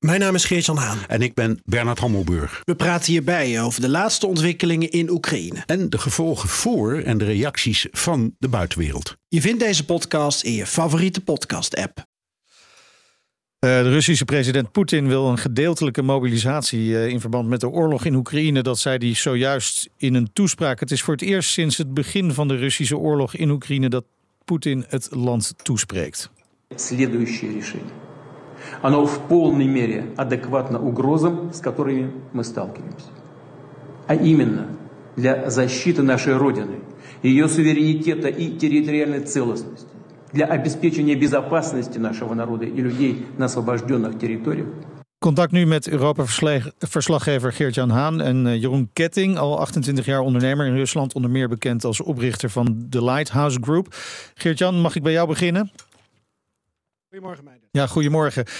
Mijn naam is Geert-Jan Haan. En ik ben Bernard Hammelburg. We praten hierbij over de laatste ontwikkelingen in Oekraïne. En de gevolgen voor en de reacties van de buitenwereld. Je vindt deze podcast in je favoriete podcast-app. Eh, de Russische president Poetin wil een gedeeltelijke mobilisatie eh, in verband met de oorlog in Oekraïne. Dat zei hij zojuist in een toespraak. Het is voor het eerst sinds het begin van de Russische oorlog in Oekraïne dat Poetin het land toespreekt. Het volgende Оно в полной мере адекватно угрозам, с которыми мы сталкиваемся. А именно для защиты нашей Родины, ее суверенитета и территориальной целостности, для обеспечения безопасности нашего народа и людей на освобожденных территориях. Contact nu met Europa-verslaggever Geert-Jan Haan en uh, Jeroen Ketting, al 28 jaar ondernemer in Rusland, onder meer bekend als oprichter van de Lighthouse Group. Geert-Jan, mag ik bij jou beginnen? Goedemorgen, meiden. Ja, goedemorgen. Uh,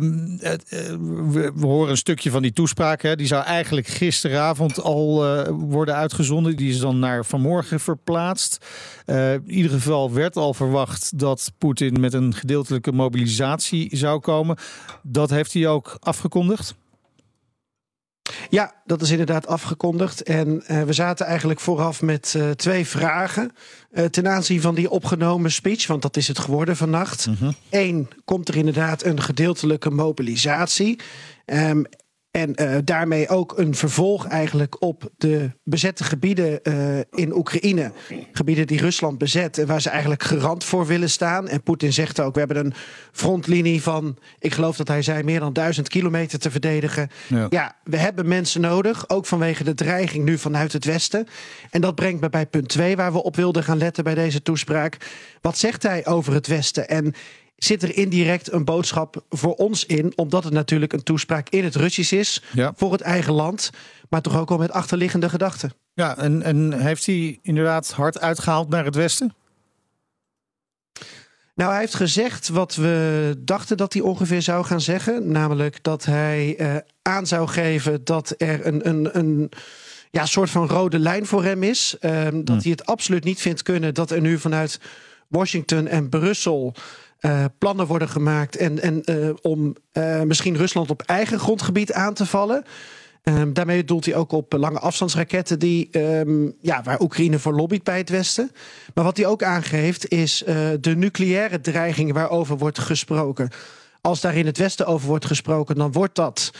we, we, horen een stukje van die toespraak. Hè. Die zou eigenlijk gisteravond al uh, worden uitgezonden. Die is dan naar vanmorgen verplaatst. Uh, in ieder geval werd al verwacht dat Poetin met een gedeeltelijke mobilisatie zou komen. Dat heeft hij ook afgekondigd. Ja, dat is inderdaad afgekondigd. En uh, we zaten eigenlijk vooraf met uh, twee vragen. Uh, ten aanzien van die opgenomen speech, want dat is het geworden vannacht. Eén, mm -hmm. komt er inderdaad een gedeeltelijke mobilisatie? Um, en uh, daarmee ook een vervolg eigenlijk op de bezette gebieden uh, in Oekraïne. Gebieden die Rusland bezet en waar ze eigenlijk garant voor willen staan. En Poetin zegt ook, we hebben een frontlinie van, ik geloof dat hij zei, meer dan duizend kilometer te verdedigen. Ja. ja, we hebben mensen nodig, ook vanwege de dreiging nu vanuit het Westen. En dat brengt me bij punt twee, waar we op wilden gaan letten bij deze toespraak. Wat zegt hij over het Westen? En zit er indirect een boodschap voor ons in, omdat het natuurlijk een toespraak in het Russisch is, ja. voor het eigen land, maar toch ook al met achterliggende gedachten. Ja, en, en heeft hij inderdaad hard uitgehaald naar het Westen? Nou, hij heeft gezegd wat we dachten dat hij ongeveer zou gaan zeggen. Namelijk dat hij uh, aan zou geven dat er een, een, een ja, soort van rode lijn voor hem is. Uh, dat hm. hij het absoluut niet vindt kunnen dat er nu vanuit Washington en Brussel uh, plannen worden gemaakt en, en, uh, om uh, misschien Rusland op eigen grondgebied aan te vallen. Um, daarmee doelt hij ook op lange afstandsraketten die, um, ja, waar Oekraïne voor lobbyt bij het Westen. Maar wat hij ook aangeeft is de nucleaire dreiging waarover wordt gesproken. Als daar in het Westen over wordt gesproken, dan wordt dat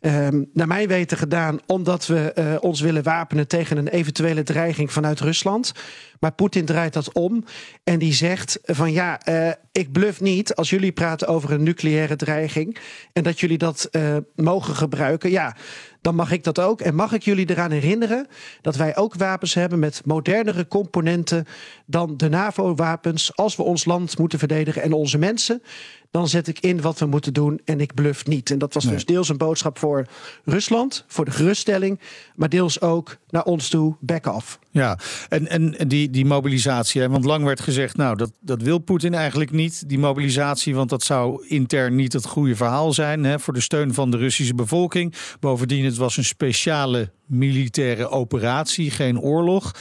Um, naar mijn weten gedaan omdat we ons willen wapenen tegen een eventuele dreiging vanuit Rusland. Maar Poetin draait dat om en die zegt van ja, uh, ik bluff niet als jullie praten over een nucleaire dreiging en dat jullie dat uh, mogen gebruiken. Ja, dan mag ik dat ook. En mag ik jullie eraan herinneren dat wij ook wapens hebben met modernere componenten dan de NAVO-wapens als we ons land moeten verdedigen en onze mensen dan zet ik in wat we moeten doen en ik bluff niet. En dat was nee. dus deels een boodschap voor Rusland, voor de geruststelling, maar deels ook naar ons toe, back off. Ja, en, en die, die mobilisatie, hè? want lang werd gezegd, nou, dat, dat wil Poetin eigenlijk niet, die mobilisatie, want dat zou intern niet het goede verhaal zijn hè, voor de steun van de Russische bevolking. Bovendien, het was een speciale militaire operatie, geen oorlog.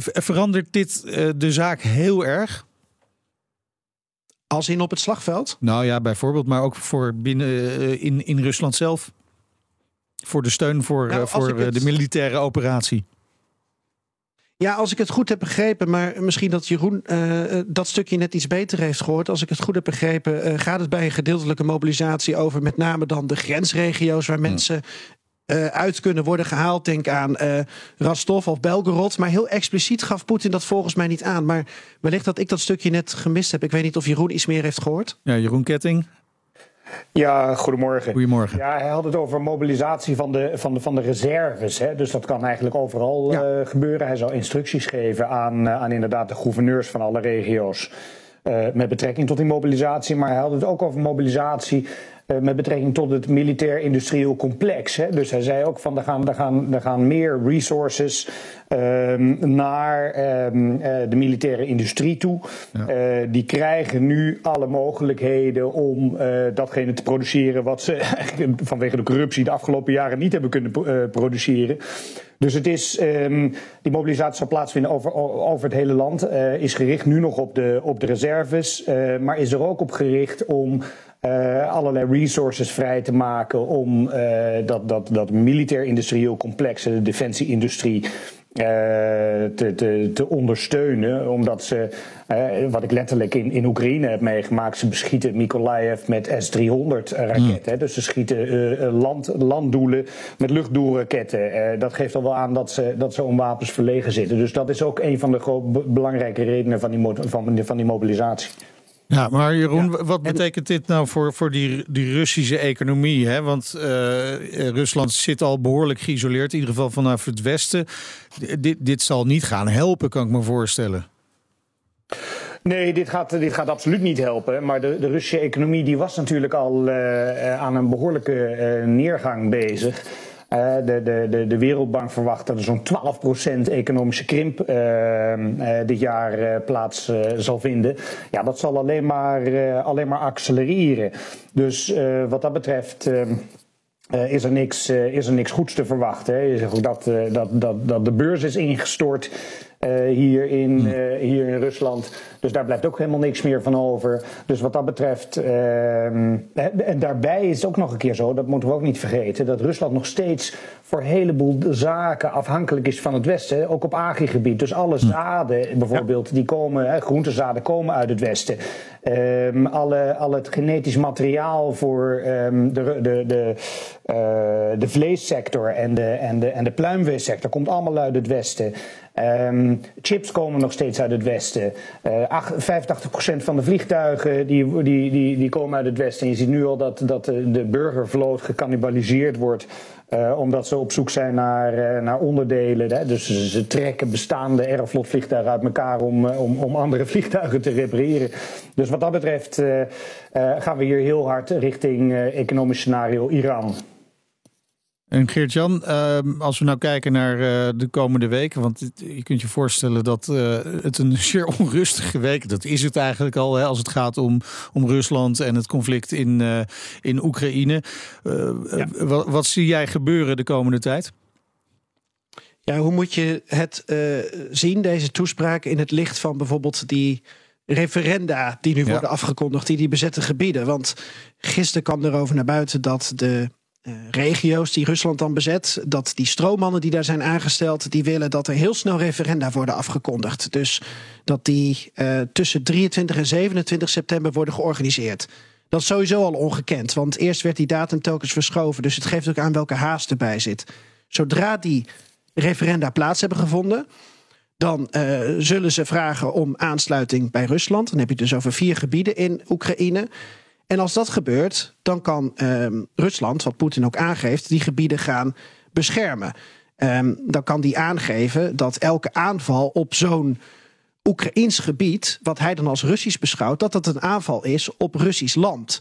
Verandert dit uh, de zaak heel erg? Als in op het slagveld? Nou ja, bijvoorbeeld, maar ook voor binnen uh, in, in Rusland zelf. Voor de steun voor, nou, voor het... de militaire operatie. Ja, als ik het goed heb begrepen, maar misschien dat Jeroen uh, dat stukje net iets beter heeft gehoord. Als ik het goed heb begrepen, uh, gaat het bij een gedeeltelijke mobilisatie over met name dan de grensregio's waar mensen uh, uit kunnen worden gehaald. Denk aan uh, Rostov of Belgorod. Maar heel expliciet gaf Poetin dat volgens mij niet aan. Maar wellicht dat ik dat stukje net gemist heb. Ik weet niet of Jeroen iets meer heeft gehoord. Ja, Jeroen Ketting. Ja, goedemorgen. Goedemorgen. Ja, hij had het over mobilisatie van de, van de, van de reserves. Hè? Dus dat kan eigenlijk overal ja. uh, gebeuren. Hij zou instructies geven aan, aan inderdaad de gouverneurs van alle regio's. Uh, met betrekking tot die mobilisatie. Maar hij had het ook over mobilisatie met betrekking tot het militair-industrieel complex. Hè. Dus hij zei ook van er gaan, er gaan, er gaan meer resources ehm, naar ehm, de militaire industrie toe. die krijgen nu alle mogelijkheden om datgene te produceren wat ze vanwege de corruptie de afgelopen jaren niet hebben kunnen produceren. Dus het is, um, die mobilisatie zal plaatsvinden over, over het hele land. Uh, is gericht nu nog op de, op de reserves. Uh, maar is er ook op gericht om uh, allerlei resources vrij te maken. Om dat, dat, dat militair-industrieel complex, de defensie-industrie. Uh, te, te, te, ondersteunen. Omdat ze, wat ik letterlijk in, in Oekraïne heb meegemaakt, ze beschieten Mykolaiv met S-300 raketten. Mm. Dus ze schieten land, landdoelen met luchtdoelraketten. dat geeft al wel aan dat ze, dat ze om wapens verlegen zitten. Dus dat is ook een van de belangrijke redenen van die, van, van die mobilisatie. Ja, maar Jeroen, wat betekent dit nou voor, voor die, die Russische economie? Hè? Want uh, Rusland zit al behoorlijk geïsoleerd, in ieder geval vanaf het Westen. dit, dit zal niet gaan helpen, kan ik me voorstellen. Nee, dit gaat, dit gaat absoluut niet helpen. Maar de, de Russische economie die was natuurlijk al uh, aan een behoorlijke uh, neergang bezig. Uh, de, de, de, de, Wereldbank verwacht dat er zo'n 12% economische krimp uh, uh, dit jaar plaats zal vinden. Ja, dat zal alleen maar, alleen maar accelereren. Dus wat dat betreft. is, er niks, is er niks goeds te verwachten. Hè. Je zegt ook dat, dat, dat, dat de beurs is ingestort. Uh, hier, in, uh, hier in Rusland. Dus daar blijft ook helemaal niks meer van over. Dus wat dat betreft. Uh, en daarbij is het ook nog een keer zo, dat moeten we ook niet vergeten, dat Rusland nog steeds voor een heleboel zaken afhankelijk is van het Westen. Ook op agrigebied. Dus alle hm. zaden bijvoorbeeld, die komen, hè, groentezaden komen uit het Westen. Um, alle, al het genetisch materiaal voor um, de, de, de, uh, de vleessector en de, en de, en de pluimveesector komt allemaal uit het Westen. Um, chips komen nog steeds uit het Westen. Uh, 85% van de vliegtuigen die, die, die, die komen uit het Westen. En je ziet nu al dat, dat de burgervloot gecannibaliseerd wordt. Uh, omdat ze op zoek zijn naar, uh, naar onderdelen. Hè? Dus ze, trekken bestaande Aeroflot vliegtuigen uit elkaar om, om, om andere vliegtuigen te repareren. Dus wat dat betreft gaan we hier heel hard richting economisch scenario Iran. En Geert-Jan, ehm, als we nou kijken naar uh, de komende weken, want je kunt je voorstellen dat uh, het een zeer onrustige week, dat is het eigenlijk al, hè, als het gaat om, om Rusland en het conflict in, uh, in Oekraïne. Ja. Wat, wat, zie jij gebeuren de komende tijd? Ja, hoe moet je het zien, deze toespraak, in het licht van bijvoorbeeld die referenda die nu worden afgekondigd, die die bezette gebieden? Want gisteren kwam erover naar buiten dat de regio's die Rusland dan bezet, dat die stroommannen die daar zijn aangesteld, die willen dat er heel snel referenda worden afgekondigd. Dus dat die uh, tussen 23 en 27 september worden georganiseerd. Dat is sowieso al ongekend, want eerst werd die datum telkens verschoven. Dus het geeft ook aan welke haast erbij zit. Zodra die referenda plaats hebben gevonden, dan uh, zullen ze vragen om aansluiting bij Rusland. Dan heb je dus over vier gebieden in Oekraïne. En als dat gebeurt, dan kan ehm, Rusland, wat Poetin ook aangeeft, die gebieden gaan beschermen. Um, dan kan die aangeven dat elke aanval op zo'n Oekraïns gebied, wat hij dan als Russisch beschouwt, dat dat een aanval is op Russisch land.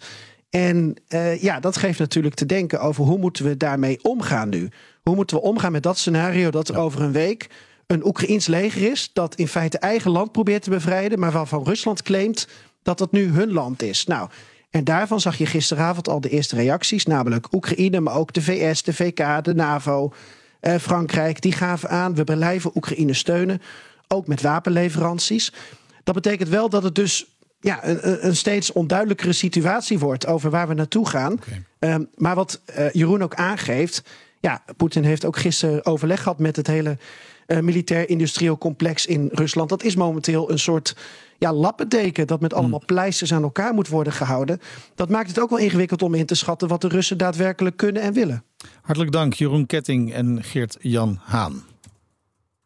En uh, ja, dat geeft natuurlijk te denken over hoe moeten we daarmee omgaan nu. Hoe moeten we omgaan met dat scenario dat er over een week een Oekraïns leger is dat in feite eigen land probeert te bevrijden, maar waarvan Rusland claimt dat dat nu hun land is. Nou, en daarvan zag je gisteravond al de eerste reacties, namelijk Oekraïne, maar ook de VS, de VK, de NAVO, eh, Frankrijk. Die gaven aan, we blijven Oekraïne steunen, ook met wapenleveranties. Dat betekent wel dat het dus ja, een, een steeds onduidelijkere situatie wordt over waar we naartoe gaan. Um, maar wat uh, Jeroen ook aangeeft, ja, Poetin heeft ook gisteren overleg gehad met het hele uh, militair-industrieel complex in Rusland. Dat is momenteel een soort ja, lappendeken dat met allemaal pleisters aan elkaar moet worden gehouden. Dat maakt het ook wel ingewikkeld om in te schatten wat de Russen daadwerkelijk kunnen en willen. Hartelijk dank Jeroen Ketting en Geert-Jan Haan.